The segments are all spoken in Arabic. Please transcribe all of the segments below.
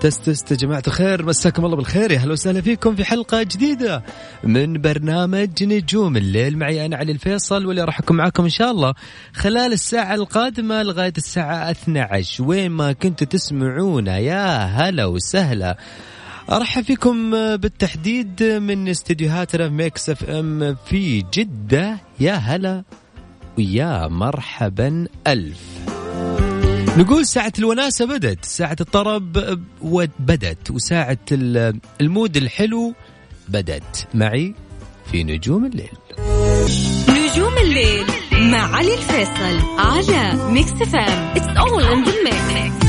test test يا جماعة الخير؟ مساكم الله بالخير. يا هلا وسهلا فيكم في حلقة جديدة من برنامج نجوم. الليل معي أنا علي الفيصل واللي راح أكون معاكم إن شاء الله خلال الساعة القادمة لغاية الساعة 12 وين ما كنتوا تسمعونا يا هلا وسهلا. أرحب فيكم بالتحديد من استديوهاتنا Mix FM في جدة. يا هلا ويا مرحبا ألف. نقول ساعة الوناسة بدت ساعة الطرب بدت وساعة ال mood الحلو بدت معي في نجوم الليل. نجوم الليل مع علي الفيصل على Mix FM It's all in the mix.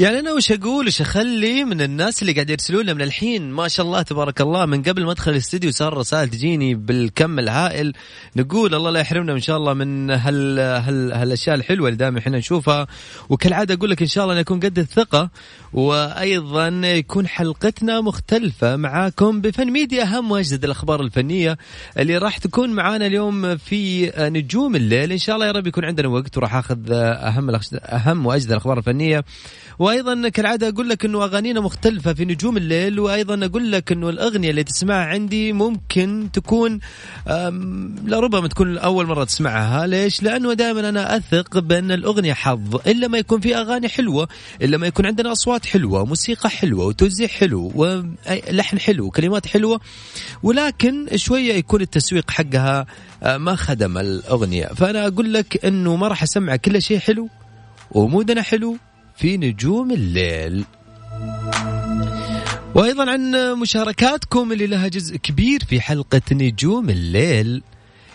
يعني أنا وش أقول وش أخلي من الناس اللي قاعد يرسلون لنا من الحين؟ ما شاء الله تبارك الله من قبل ما أدخل الاستديو صار رسائل تجيني بالكم الهائل. نقول الله لا يحرمنا ان شاء الله من هال هال هالأشياء الحلوة اللي دائما إحنا نشوفها. وكالعادة أقول لك إن شاء الله ان يكون قد الثقة وأيضا يكون حلقتنا مختلفة معاكم بفن ميديا أهم واجدد الأخبار الفنية اللي راح تكون معانا اليوم في نجوم الليل. إن شاء الله يا رب يكون عندنا وقت وراح أخذ أهم أهم واجدد الأخبار الفنية. وأيضا كالعادة أقول لك إنه أغانينا مختلفة في نجوم الليل وأيضا أقول لك إنه الأغنية اللي تسمعها عندي ممكن تكون لربما تكون أول مرة تسمعها. ليش؟ لأنه دائما أنا أثق بأن الأغنية حظ إلا ما يكون في أغاني حلوة إلا ما يكون عندنا أصوات حلوة موسيقى حلوة وتوزيع حلو ولحن حلو وكلمات حلوة. ولكن شوية يكون التسويق حقها ما خدم الأغنية. فأنا أقول لك إنه ما راح أسمع كل شيء حلو ومودنا حلو في نجوم الليل. وأيضا عن مشاركاتكم اللي لها جزء كبير في حلقة نجوم الليل.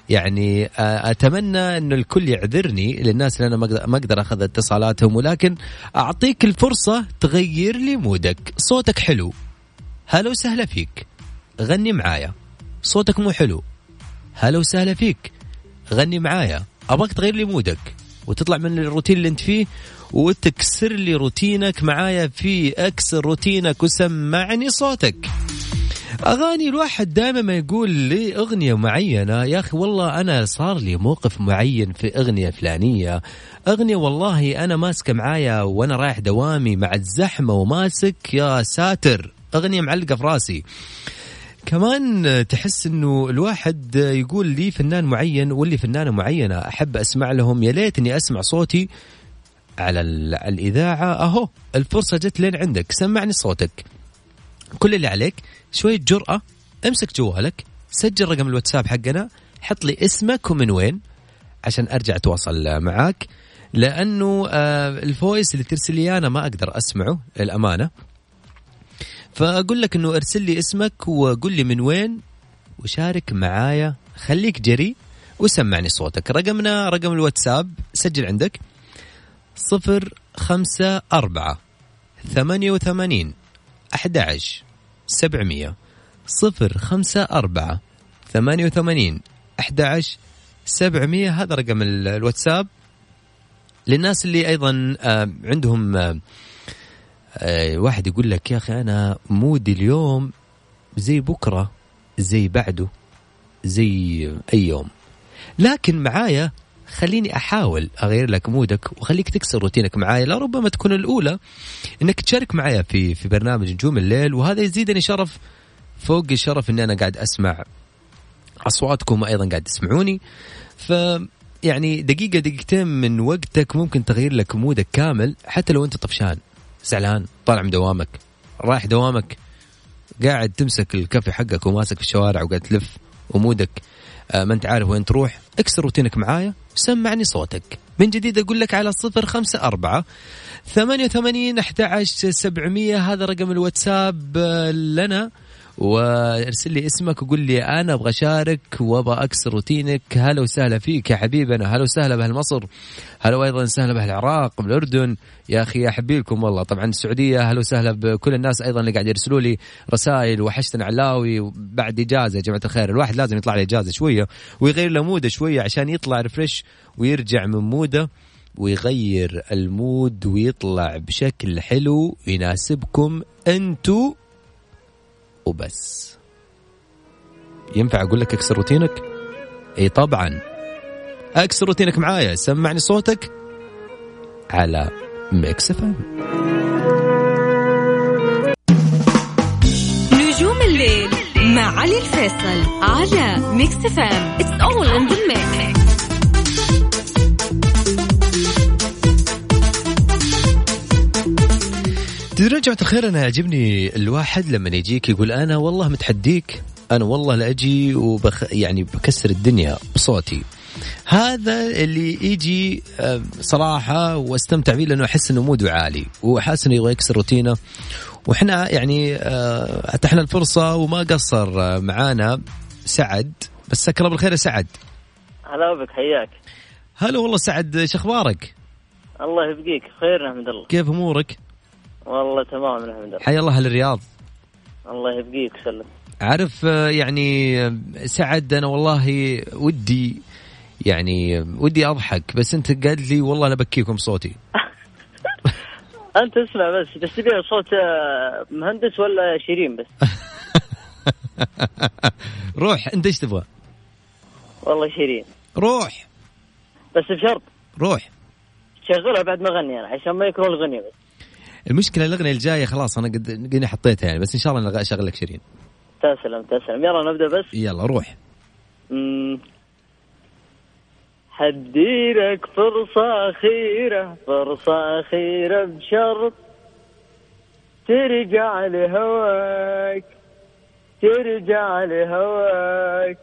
يعني أتمنى انه الكل يعذرني للناس اللي أنا ما أقدر أخذ اتصالاتهم ولكن أعطيك الفرصة تغير لي mood ك. صوتك حلو. هلا وسهلا فيك. غني معايا. صوتك مو حلو. هلا وسهلا فيك. غني معايا. أبغاك تغير لي mood ك. وتطلع من الروتين اللي أنت فيه وتكسر لي روتينك معايا في أكسر روتينك وسمعني صوتك. أغاني الواحد دائما ما يقول لي أغنية معينة يا أخي والله أنا صار لي موقف معين في أغنية فلانية. أغنية والله أنا ماسكة معايا وأنا رايح دوامي مع الزحمة وماسك يا ساتر. أغنية معلقة في راسي. كمان تحس إنه الواحد يقول لي فنان معين واللي فنانة معينة أحب أسمع لهم يا ليت اني أسمع صوتي على الإذاعة. أهو الفرصة جت لين عندك. سمعني صوتك. كل اللي عليك شوية جرأة. امسك جوالك سجل رقم الواتساب حقنا حط لي اسمك ومن وين عشان أرجع أتواصل معاك. لأنه ال voice اللي ترسل لي أنا ما أقدر أسمعه للأمانة. فأقول لك إنه ارسل لي اسمك وقول لي من وين وشارك معايا. خليك جريء وسمعني صوتك. رقمنا رقم الواتساب سجل عندك. صفر خمسة أربعة ثمانية وثمانين أحد سبعمية صفر خمسة أربعة ثمانية وثمانين أحد سبعمية. هذا رقم الواتساب. للناس اللي أيضا عندهم واحد يقول لك يا أخي أنا مودي اليوم زي بكرة زي بعده زي أي يوم. لكن معايا خليني أحاول أغير لك مودك وخليك تكسر روتينك معايا لربما تكون الأولى إنك تشارك معايا في في برنامج نجوم الليل وهذا يزيدني شرف فوق الشرف إني أنا قاعد أسمع أصواتكم أيضا قاعد تسمعوني. ف يعني دقيقة دقيقتين من وقتك ممكن تغير لك مودك كامل حتى لو أنت طفشان زعلان طالع من دوامك رايح دوامك قاعد تمسك الكافي حقك وماسك في الشوارع وقاعد تلف و mood ك ما انت عارف وين تروح اكسر روتينك معايا سمعني صوتك. من جديد أقول لك على صفر خمسة أربعة ثمانية وثمانين أحد سبعمية هذا رقم الواتساب آه، لنا. وارسل لي اسمك وقول لي أنا أبغى أشارك وأبغى أكسر روتينك. هلا وسهلا فيك يا حبيبنا. هلا وسهلا باهل مصر هلا وأيضا وسهلا باهل العراق بالأردن. يا أخي يا حبيلكم والله. طبعا السعودية هلا وسهلا بكل الناس أيضا اللي قاعد يرسلوا لي رسائل وحشتنا علاوي بعد إجازة يا جماعة الخير. الواحد لازم يطلع له اجازه شوية ويغير له موده شوية عشان يطلع refresh ويرجع من موده ويغير المود ويطلع بشكل حلو يناسبكم أنتو وبس. ينفع أقول لك أكسر روتينك؟ اي طبعا. أكسر روتينك معايا سمعني صوتك على ميكس إف نجوم الليل مع علي الفيصل على ميكس إف إم. it's all in the mix تدري جماعة الخير أنا يعجبني الواحد لما يجيك يقول أنا والله متحديك أنا والله لأجي وبخ يعني بكسر الدنيا بصوتي. هذا اللي يجي آه، صراحة واستمتع فيه لأنه أحس أنه موده عالي وحاسس أنه يبغى يكسر روتينه. وإحنا يعني آه، أتحنا الفرصة وما قصر آه، معانا سعد بس الله بالخير يا سعد. هلا بك حياك. هلا والله سعد شو أخبارك؟ الله يبقيك خير نحمد الله. كيف أمورك؟ والله تمام نحمد الله حيا الله أهل الرياض الله يبقيك سلم. عارف آه، يعني آه، سعد أنا والله ودي يعني آه، ودي أضحك بس أنت قال لي والله أنا بكيكم صوتي. أنت اسمع بس بس تبيع صوت مهندس ولا شيرين بس؟ روح أنت إيش تبغى؟ والله شيرين. روح. بس بشرط. روح. شغلها بعد ما اغني أنا عشان ما يكرهوا الغنية بس. المشكلة الأغنية الجاية خلاص أنا قد قد حطيتها يعني بس إن شاء الله أنا اشغل لك شيرين. تسلم تسلم. يلا نبدأ بس. يلا روح. مم. حديلك فرصة أخيرة فرصة أخيرة بشرط ترجع لهواك ترجع لهواك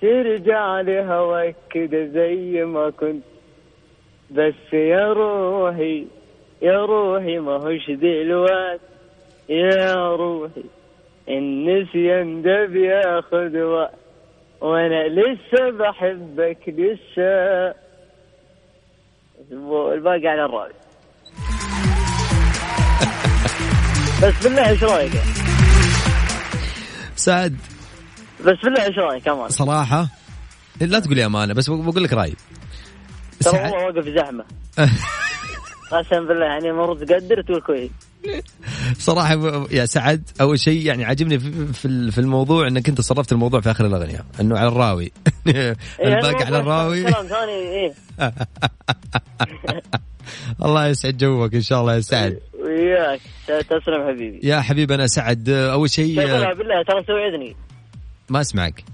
ترجع لهواك كده زي ما كنت. بس يا روحي يا روحي ما هوش دلوقت يا روحي النسيان ده بياخد وقت. وأنا لسه بحبك لسه. الباقي على الراس بس بالله إيش رأيك؟ سعد. بس بالله إيش رأيك؟ كمان صراحة؟ لا تقول لي أمانة بس بقول لك رأيي. ترى والله واقف زحمة. قسم بالله يعني المفروض تقدر تقول كويس. صراحة يا سعد أول شيء يعني عجبني في في الموضوع أنك أنت صرفت الموضوع في آخر الأغنية أنه على الراوي. إيه، الباقي على الراوي. إيه. الله يسعد جوك إن شاء الله يا سعد. وياك تسلم حبيبي. يا حبيبي أنا سعد أول شيء شغلها بالله ترى توعدني ما أسمعك.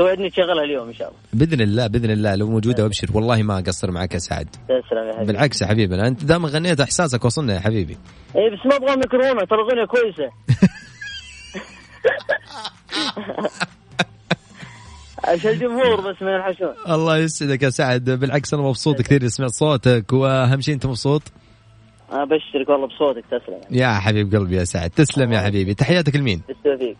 توعدني تشغلها اليوم إن شاء الله. بإذن الله بإذن الله. لو موجودة وابشر والله ما أقصر معك يا سعد تسلم يا حبيبي. بالعكس يا حبيبنا أنت دائما غنيت إحساسك وصلنا يا حبيبي. اي بس ما أبغى ميكرونا ترى اغنيه كويسة. عشان الجمهور بس ما ينحشون الله يسعدك يا سعد. بالعكس أنا مبسوط كثير سمعت صوتك. وأهم شيء أنت مبسوط؟ أنا بشترك والله بصوتك تسلم. يا حبيب قلبي يا سعد. تسلم يا حبيبي. تحياتك لمين؟ بالتوفيق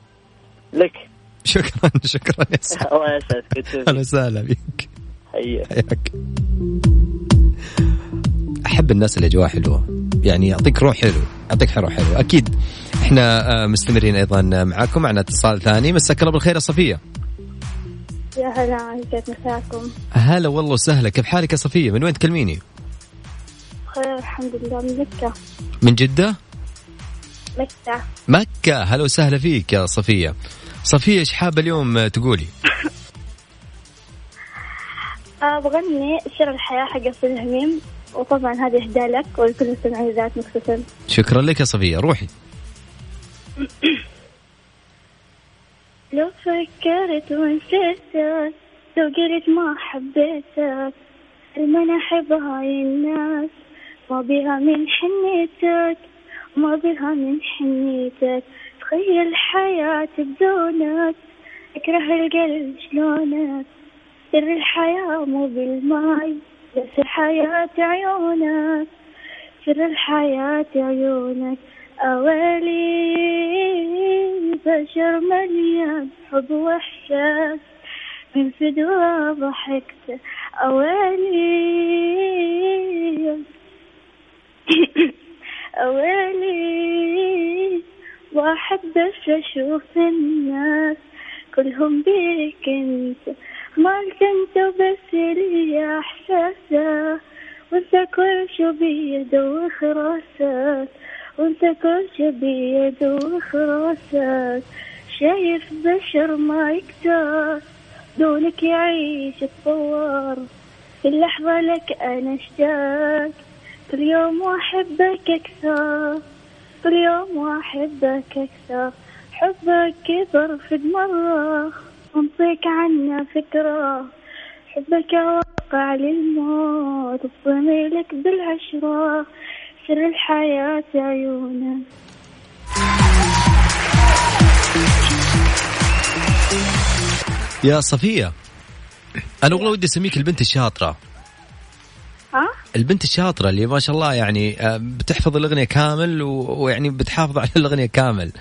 لك. شكرا شكرا يا سعد الله يسعدك أهلا وسهلا بك حياك. حياك. أحب الناس اللي أجواء حلوة. يعني يعطيك روح حلو يعطيك روح حلو. أكيد إحنا آه، مستمرين أيضا معاكم معنا اتصال ثاني. مساك الله بالخير يا صفية. يا هلا كيف مساكم؟ هلا والله وسهلا. كيف حالك يا صفية؟ من وين تكلميني؟ بخير الحمد لله. من مكة. من جدة؟ مكة. مكة. هلا وسهلا فيك يا صفية. صفية إيش حابه اليوم تقولي؟ آه بغني شر الحياة حق أصيل الهميم وطبعا هذه إهداء لك ولكل مستمعين ذات مكسفين شكرا لك يا صفية. روحي. لو فكرت ونسيت لو قلت ما حبيتك ما أنا أحب هاي الناس. ما بيها من حنيتك ما بيها من حنيتك. تخيل حياتي بدونك أكره القلب شلونك؟ سر الحياة مو بالماي بس الحياة عيونك. سر الحياة عيونك أولي بشر مليان حب وإحساس من فدوى ضحكت أولي أولي واحد بس أشوف الناس كلهم بيك أنت. مالك انت بس لي احساسك وأنت كل شو بيده وخراسك وأنت كل شو بيده وخراسك شايف بشر ما يكتر دونك يعيش تطور كل لحظة لك أنا أشتاق كل يوم وأحبك أكثر. كل يوم وأحبك أكثر حبك كبر في مرة وانطيك عنه فكرة حبك واقع للموت وضميلك بالعشرة سر الحياة عيونك يا صفية أنا والله ودي أسميك البنت الشاطرة ها؟ البنت الشاطرة اللي ما شاء الله يعني آه، بتحفظ الأغنية كامل ويعني بتحافظ على الأغنية كامل.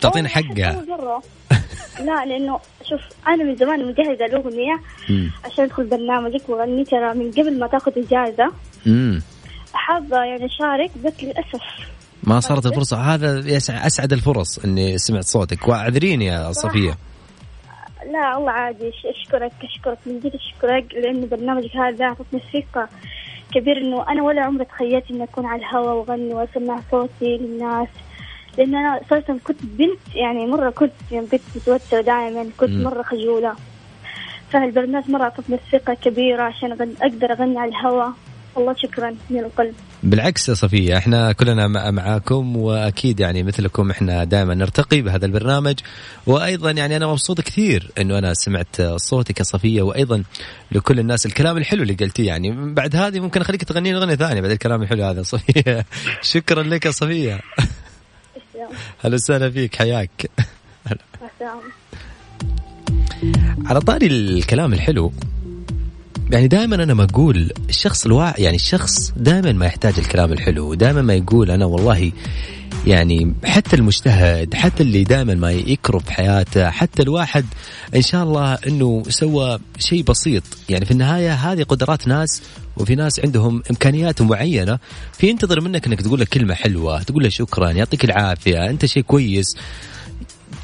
تعطينا حقها. لا لأنه شوف أنا من زمان مجهزة الأغنية. عشان أدخل برنامجك وأغني ترى من قبل ما تأخذ إجازة. امم حابة يعني أشارك بس للأسف. ما صارت الفرصة. هذا أسعد الفرص إني سمعت صوتك. وأعذريني يا صفية. لا والله عادي. أشكرك أشكرك من جد أشكرك لأن برنامجك هذا أعطتني ثقة كبير إنه أنا ولا عمري تخيلت إني أكون على الهواء وأغني وأسمع صوتي للناس. لأن أنا أساسا كنت بنت يعني مرة كنت يعني بنت متوترة دائما كنت مم. مرة خجولة. فالبرنامج مرة أعطتني ثقة كبيرة عشان أغني أقدر أغني على الهواء والله شكرا من القلب. بالعكس يا صفية إحنا كلنا مع- معاكم وأكيد يعني مثلكم إحنا دائما نرتقي بهذا البرنامج. وأيضا يعني أنا مبسوط كثير إنه أنا سمعت صوتك يا صفية وأيضا لكل الناس الكلام الحلو اللي قلتيه. يعني بعد هذه ممكن أخليك تغنين أغنية ثانية بعد الكلام الحلو هذا صفية. شكرا لك يا صفية. أهلا وسهلا فيك حياك. على طاري الكلام الحلو يعني دائما أنا ما أقول الشخص الواعي يعني الشخص دائما ما يحتاج الكلام الحلو دائما ما يقول أنا والله يعني حتى المجتهد حتى اللي دائما ما يكرب حياته حتى الواحد إن شاء الله إنه سوى شيء بسيط. يعني في النهاية هذه قدرات ناس وفي ناس عندهم إمكانيات معينة في ينتظر منك إنك تقول له كلمة حلوة تقول له شكرا يعطيك العافية أنت شيء كويس.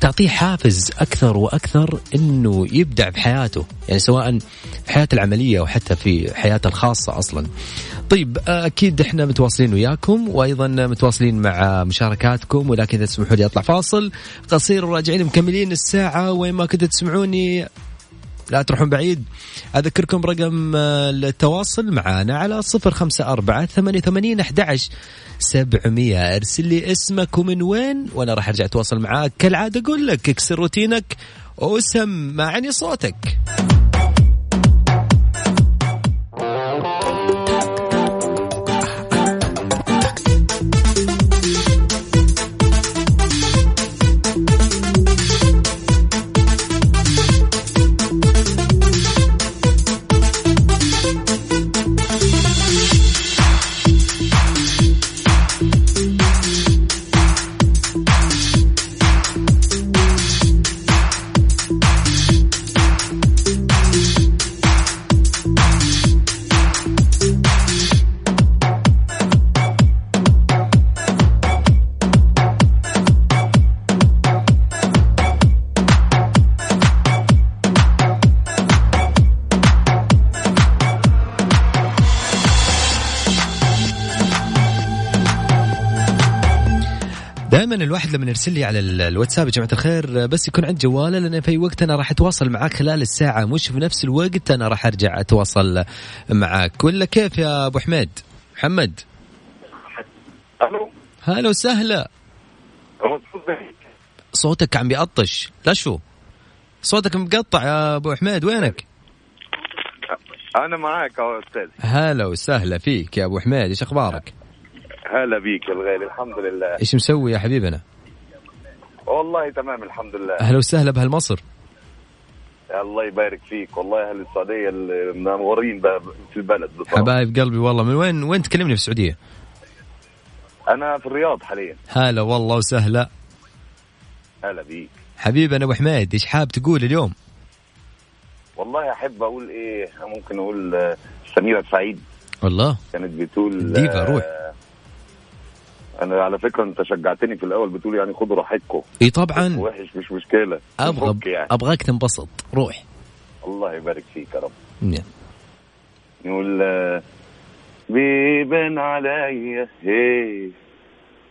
تعطيه حافز أكثر وأكثر إنه يبدع بحياته يعني سواء في حياته العملية أو حتى في حياته الخاصة أصلا. طيب أكيد إحنا متواصلين وياكم وأيضا متواصلين مع مشاركاتكم ولكن إذا تسمحوا لي أطلع فاصل. قصير وراجعين مكملين الساعة وين ما كنتوا تسمعوني لا تروحون بعيد. أذكركم رقم آه، التواصل معنا على صفر خمسة أربعة ثمانية ثمانين أحد سبعمية. أرسل لي اسمك ومن وين وأنا راح أرجع أتواصل معاك. كالعادة أقول لك اكسر روتينك وسمعني صوتك. الواحد لما يرسل لي على ال- الواتساب يا جماعة الخير بس يكون عند جوالة لأن في وقت أنا راح أتواصل معاك خلال الساعة. مش في نفس الوقت أنا راح أرجع أتواصل معاك. ولا كيف يا أبو حميد؟ محمد؟ ألو؟ هلا وسهلا. صوتك عم بيعطش لا شو؟ صوتك مقطع يا أبو حميد وينك؟ أنا معاك يا أستاذ. هلا وسهلا فيك يا أبو حميد إيش أخبارك؟ هلا بيك يا الغالي الحمد لله. إيش مسوي يا حبيبنا؟ والله تمام الحمد لله. أهلا وسهلا بهالمصر. الله يبارك فيك والله أهل السعودية المنورين بقى في البلد بصراحة. حبايب قلبي والله من وين وين تكلمني في السعودية؟ أنا في الرياض حاليا. هلا والله وسهلا. هلا بيك. حبيبنا أبو حميد إيش حاب تقول اليوم؟ والله أحب أقول إيه ممكن أقول آه، سميرة سعيد. والله كانت بتقول ديفا، آه، روح. أنا على فكرة أنت شجعتني في الأول بتقول يعني خدوا راحتكم. إي طبعا. وحش مش مشكلة. أبغى يعني. أبغاك تنبسط. روح. الله يبارك فيك يا رب. نعم. يقول آه، بيبان عليا هي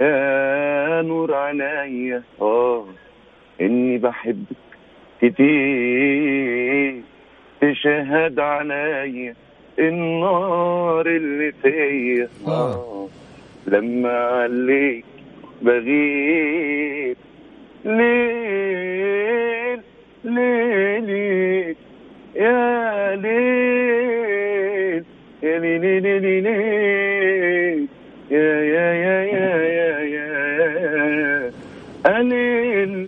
يا نور عينيا آه إني بحبك كتير. تشهد عليا النار اللي فيا. آه. لما عليك بغيب ليل ليل يا ليل يا ليل ليل ليل ليل يا يا يا يا يا يا أليل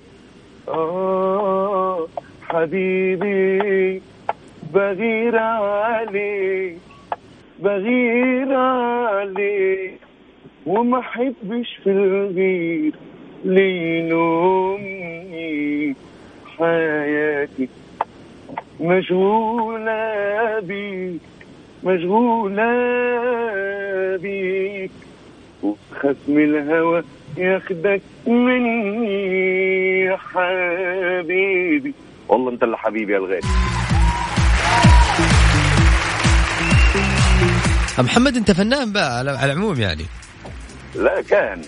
آه حبيبي بغير عليك بغير عليك. وما احبش في الغير ليلومني حياتي. مشغولة بيك مشغولة بيك وخصم الهوى ياخدك مني يا حبيبي. والله انت اللي حبيبي يا الغالي. محمد أنت فنان بقى على العموم يعني. لا كان.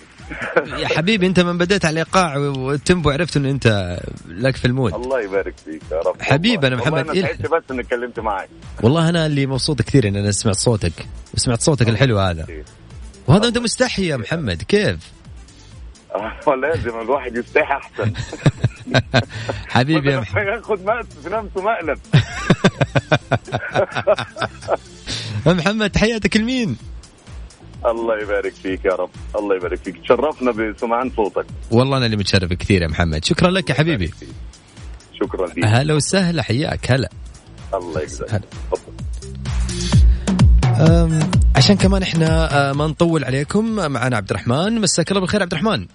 يا حبيبي انت من بديت على الايقاع وال tempo عرفت إنه انت لك في المود. الله يبارك فيك يا رب. حبيبي والله محمد أنا إلحق. سعدت بس إني اتكلمت معك. والله أنا اللي مبسوط كثير ان أنا سمعت صوتك. وسمعت صوتك الحلو هذا. وهذا أنت مستحي يا محمد. كيف؟ آه، لازم الواحد يستحي أحسن. حبيبي يا محمد مقلب في نفسه مقلب محمد تحياتك لمين؟ الله يبارك فيك يا رب. الله يبارك فيك. تشرفنا بسمعان صوتك. والله أنا اللي متشرف كثير يا محمد. شكرا لك يا حبيبي. شكرا لك هلا وسهلا حياك. هلا. الله يجزاك. عشان كمان إحنا أه، ما نطول عليكم معنا عبد الرحمن. مساك الله بالخير عبد الرحمن.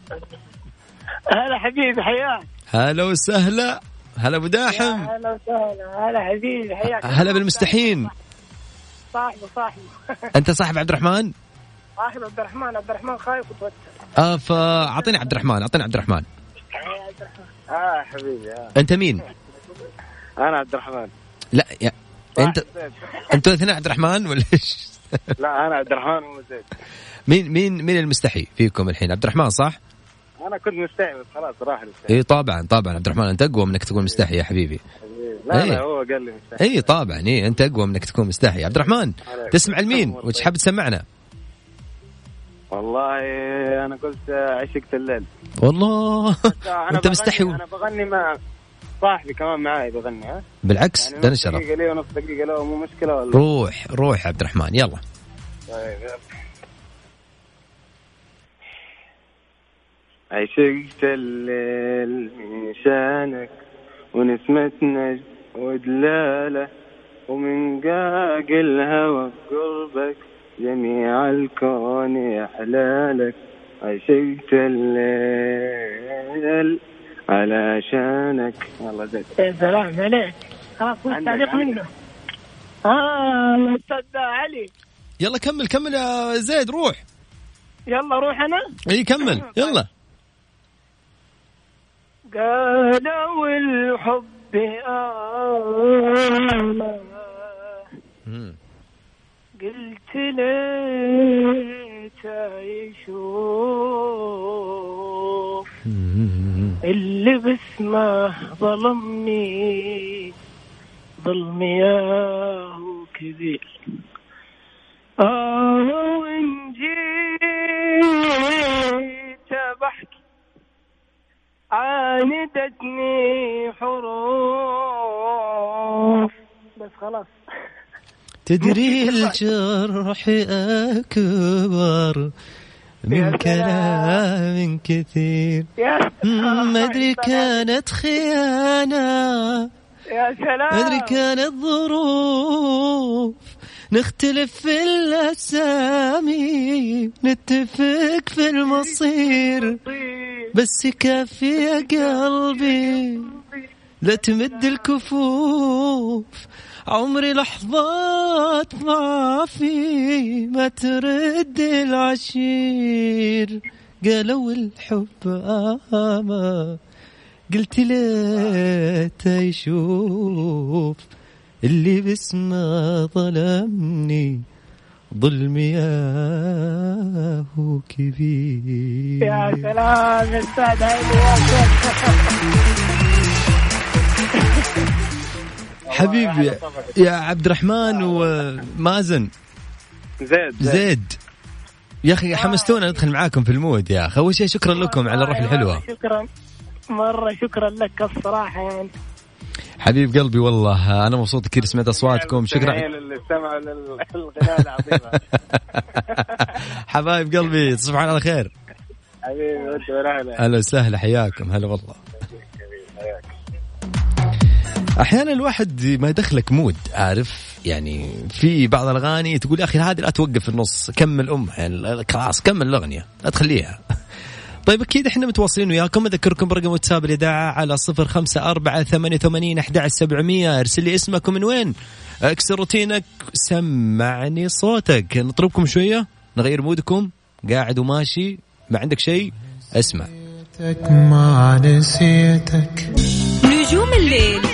هلا حبيبي حياك. هلا وسهلا. هلا أبو داحم. هلا وسهلا. هلا حبيبي حياك. هلا بالمستحين صاحبه صاحبه. أنت صاحب عبد الرحمن؟ صاحب عبد الرحمن عبد الرحمن خايف وتوتر. آه فأعطيني عبد الرحمن أعطيني عبد الرحمن. آه حبيبي آه. أنت مين؟ أنا عبد الرحمن. لا يا انت أنتوا الاثنين عبد الرحمن ولا إيش؟ لا أنا عبد الرحمن مين مين مين المستحي فيكم الحين؟ عبد الرحمن صح؟ أنا كنت مستعد بس خلاص راح المستعد اي طبعا طبعا عبد الرحمن أنت أقوى منك تكون مستحي يا حبيبي. لا إيه. لا هو قال لي مستعد اي طبعا اي أنت أقوى منك تكون مستحي. عبد الرحمن تسمع لمين؟ وش حاب تسمعنا؟ والله أنا قلت عشقت الليل. والله. أنا انت مستحي أنا بغني مع صاحبي كمان معاي بغني ها؟ بالعكس يعني ده نص نشرف دقيقة لي ونص دقيقة له مو مشكلة ولا روح روح عبد الرحمن يلا. طيب يلا. عشقت الليل من شانك ونسمة نجم ودلالة ومن قاق الهوى بقربك. جميع الكون يحلالك عشقت الليل علشانك والله زين يا سلام عليك. خلاص مش عندك- تعليق عندك. منه. آه الأستاذ علي. يلا كمل كمل يا زيد روح. يلا روح أنا؟ إي كمل. يلا. قالوا الحب مم. قلت ليت يشوف. اللي باسمه ظلمني. ظلم ياهو كبير. آه وإن جيت بحكي عاندتني حروف. خلاص. تدري الجرح أكبر من كلام كثير. ما أدري كانت خيانة. يا سلام. ما أدري كانت ظروف. نختلف في الأسامي نتفق في المصير. بس كافي يا قلبي. لا تمد الكفوف. عمري لحظات ما في ما ترد العشير. قالوا الحب آما قلت ليت يشوف اللي باسمه ظلمني. ظلم ياهو كبير. يا سلام أستاذ هيدي يا حبيبي يا عبد الرحمن ومازن. زيد زيد. يا أخي حمستونا ندخل معاكم في المود يا أخي. أول شيء شكرا لكم على الروح الحلوة. شكرا. مرة شكرا لك الصراحة يعني. حبيب قلبي والله أنا مبسوط كثير سمعت أصواتكم. شكرا. استمعوا للغناء حبايب قلبي تصبحون على خير. حبيبي وأنت ورحلة هلا وسهلا حياكم. هلا والله. أحيانا الواحد ما يدخلك مود عارف؟ يعني في بعض الأغاني تقول يا أخي هذه لا توقف في النص كمل أم يعني خلاص كمل الأغنية لا تخليها. طيب أكيد إحنا متواصلين وياكم أذكركم برقم واتساب الاذاعه على صفر خمسة أربعة ثمانية وثمانين احدى عشر سبعمئه أرسل لي اسمك ومن وين؟ أكسر روتينك سمعني صوتك. نطلبكم شوية نغير مودكم قاعد وماشي ما عندك شيء اسمع. ما نسيتك. نجوم الليل.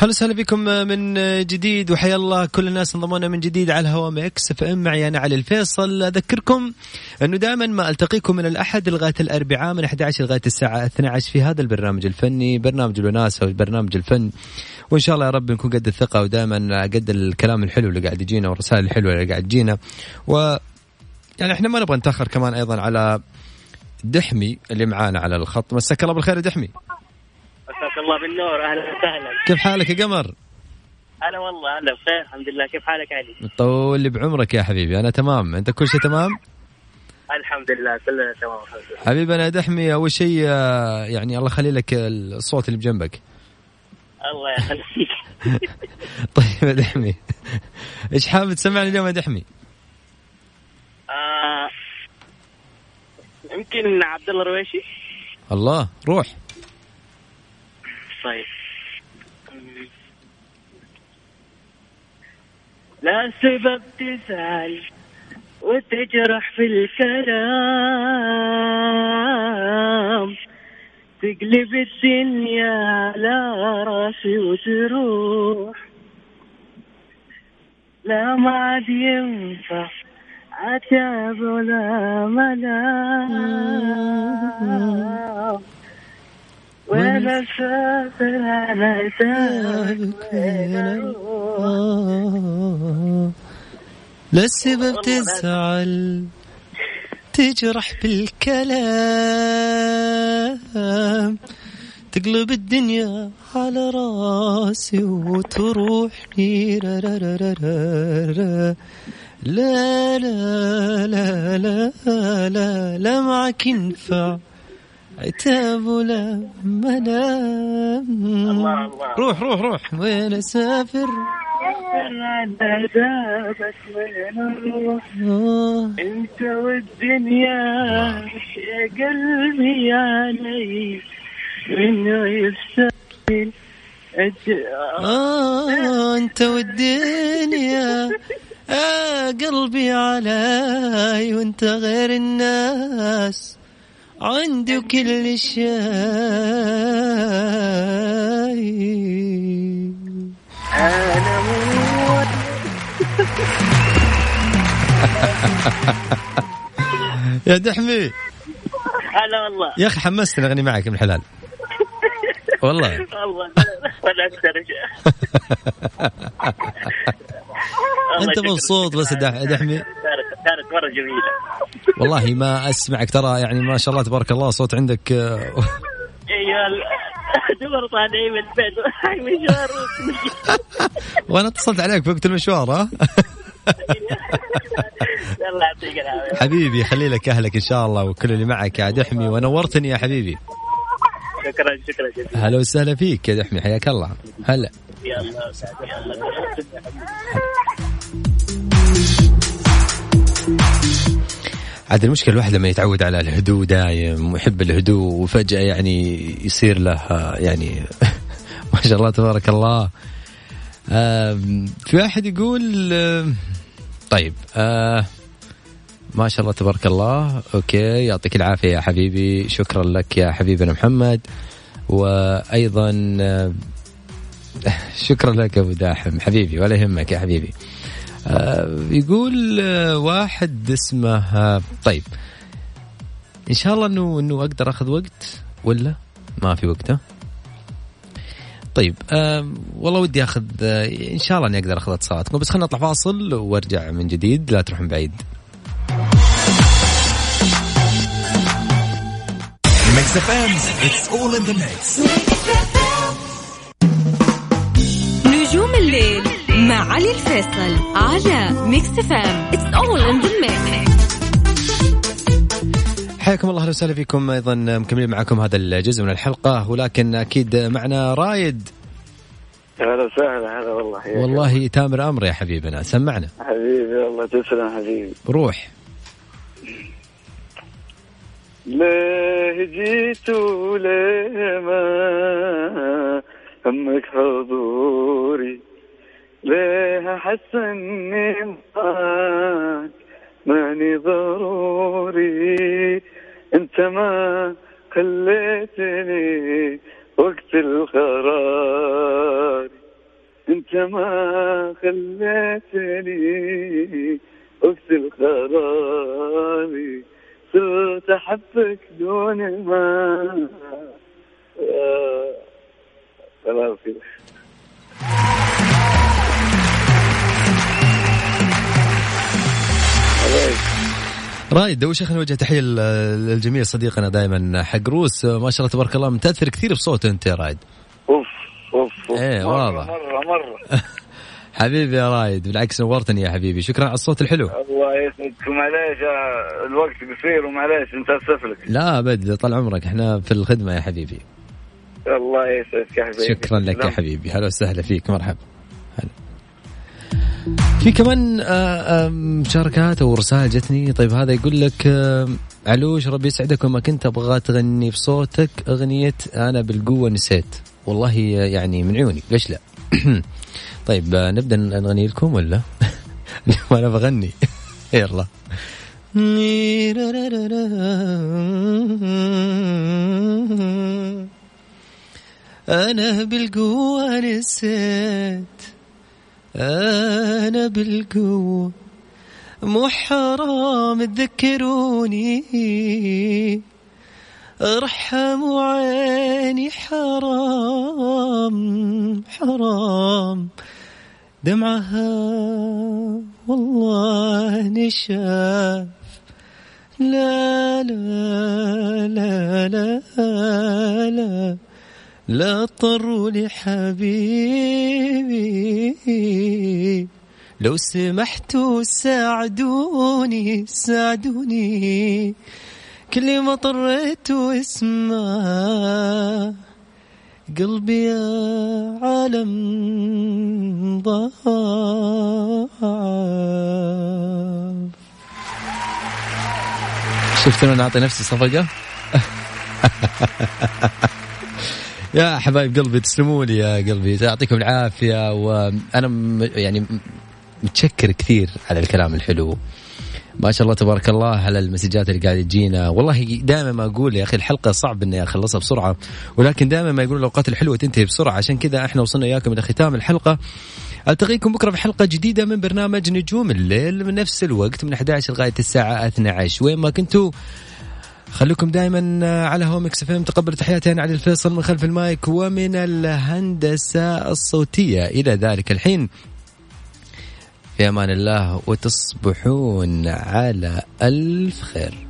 هلا وسهلا بكم من جديد وحيا الله كل الناس انضمونا من جديد على الهواء ميكس إف إم. معي أنا علي الفيصل. أذكركم أنه دائما ما ألتقيكم من الأحد لغاية الأربعاء من 11 لغاية الساعة 12 في هذا البرنامج الفني برنامج الوناسة وبرنامج الفن. وإن شاء الله يا رب نكون قد الثقة ودائما قد الكلام الحلو اللي قاعد يجينا والرسائل الحلوة اللي قاعد تجينا. و يعني إحنا ما نبغى نتأخر كمان أيضا على دحمي اللي معانا على الخط. مساك الله بالخير يا دحمي. مساك الله بالنور أهلا وسهلا. كيف حالك يا قمر؟ هلا والله هلا بخير الحمد لله. كيف حالك علي؟ طول لي بعمرك يا حبيبي أنا تمام. أنت كل شيء تمام؟ الحمد لله كلنا تمام الحمد لله. حبيبي أنا دحمي أول شيء آه، يعني الله يخلي لك الصوت اللي بجنبك. الله يخليك. طيب يا دحمي إيش حابب تسمعني اليوم يا دحمي؟ آه يمكن عبد الله الرويشي؟ الله روح. طيب. لا سبب تزعل وتجرح في الكلام. تقلب الدنيا على راسي وتروح. لا ما عاد ينفع عتاب ولا ملام. وأنا سافر على لا السبب تزعل تجرح بالكلام تقلب الدنيا على راسي وتروح لي را را را را را را. لا لا لا لا لا لا معك ينفع عتاب ولا الله. روح روح روح. وين أسافر؟ عذابك وين نروح. أنت والدنيا يا قلبي علي منه يستاهل آه أنت والدنيا آه قلبي علي وأنت غير الناس. عندي وكل شيء. أنا موت يا دحمي. هلا والله. يا أخي حمستني أغني معك من الحلال. والله. والله. ولا أقدر الله. أنت. مبسوط بس دحمي؟ كانت كانت مرة جميلة. والله ما أسمعك ترى يعني ما شاء الله تبارك الله صوت عندك آه، دور طالعين من البيت. مشوار وأنا اتصلت عليك في وقت المشوار ها؟ الله يعطيك العافية. حبيبي خلي لك أهلك إن شاء الله وكل اللي معك يا دحمي ونورتني يا حبيبي. شكرا شكرا جزيلا. هلا وسهلا فيك يا دحمي حياك الله. هلا. يلا عاد المشكلة الواحد لما يتعود على الهدوء دايم ويحب الهدوء وفجأة يعني يصير له يعني ما شاء الله تبارك الله. في واحد يقول طيب آه، ما شاء الله تبارك الله. أوكي يعطيك العافية يا حبيبي. شكرا لك يا حبيبنا محمد. وأيضا آه، شكرا لك أبو داحم. حبيبي ولا يهمك يا حبيبي. يقول آه، واحد اسمه آه، طيب إن شاء الله إنه إنه أقدر أخذ وقت ولا ما في وقت ها؟ طيب آه والله ودي أخذ آه إن شاء الله إني أقدر أخذ اتصالاتكم بس خلينا نطلع فاصل وأرجع من جديد لا تروحون بعيد. نجوم الليل مع علي الفيصل على ميكس إف إم it's all in the حياكم الله أهلا وسهلا فيكم أيضا مكملين معكم هذا الجزء من الحلقة ولكن أكيد معنا رايد. هلا وسهلا هلا والله حياك والله تامر أمر يا حبيبنا سمعنا. حبيبي والله تسلم حبيبي. روح. ليه جيت وليه ما همك حضوري؟ ليه احس اني معاك ماني ضروري. أنت ما خليتني وقت القرار. أنت ما خليتني وقت القرار. صرت أحبك دون ما رايد اول شيء خلينا نوجه تحية لل- للجميل صديقنا دائما حق روس. ما شاء الله تبارك الله متأثر كثير بصوته أنت يا رايد أوف أوف إيه، مرة واضح. مرة مرة. حبيبي يا رايد بالعكس نورتني يا حبيبي. شكرا على الصوت الحلو. الله يسعدك. ومعليش آه، الوقت قصير ومعليش أنت اسف لك لا أبد طال عمرك. إحنا في الخدمة يا حبيبي. الله يسعدك يا حبيبي. شكرا لك يا نعم. حبيبي. هلا وسهلا فيك مرحبا. في كمان آه، آه، مشاركات أو رسائل جتني. طيب هذا يقول لك آه، علوش ربي يسعدك وما كنت أبغى تغني بصوتك أغنية أنا بالقوة نسيت. والله يعني من عيوني. ليش لا؟ طيب آه، نبدأ نغني لكم ولا؟ وأنا بغني. يلا. أنا بالقوة نسيت. أنا بالقوة مو حرام تذكروني. ارحموا عيني حرام حرام. دمعها والله نشاف. لا لا لا لا لا. لا اضطروا لي حبيبي لو سمحتوا ساعدوني ساعدوني. كل ما طريت اسمع قلبي يا عالم ضاع شفت أنا اعطي نفسي صفقة؟ يا حبايب قلبي تسلموا لي يا قلبي. يعطيكم العافية وأنا يعني متشكر كثير على الكلام الحلو. ما شاء الله تبارك الله على المسجات اللي قاعدة تجينا. والله دائما ما أقول يا أخي الحلقة صعب إني أخلصها بسرعة ولكن دائما ما يقولون الأوقات الحلوة تنتهي بسرعة. عشان كذا إحنا وصلنا إياكم إلى ختام الحلقة. ألتقيكم بكرة في حلقة جديدة من برنامج نجوم الليل من نفس الوقت من 11 لغاية الساعة 12 وين ما كنتوا خليكم دائما على ميكس إف إم. تقبل تحياتي أنا علي الفيصل من خلف المايك ومن الهندسة الصوتية. إلى ذلك الحين. في أمان الله وتصبحون على ألف خير.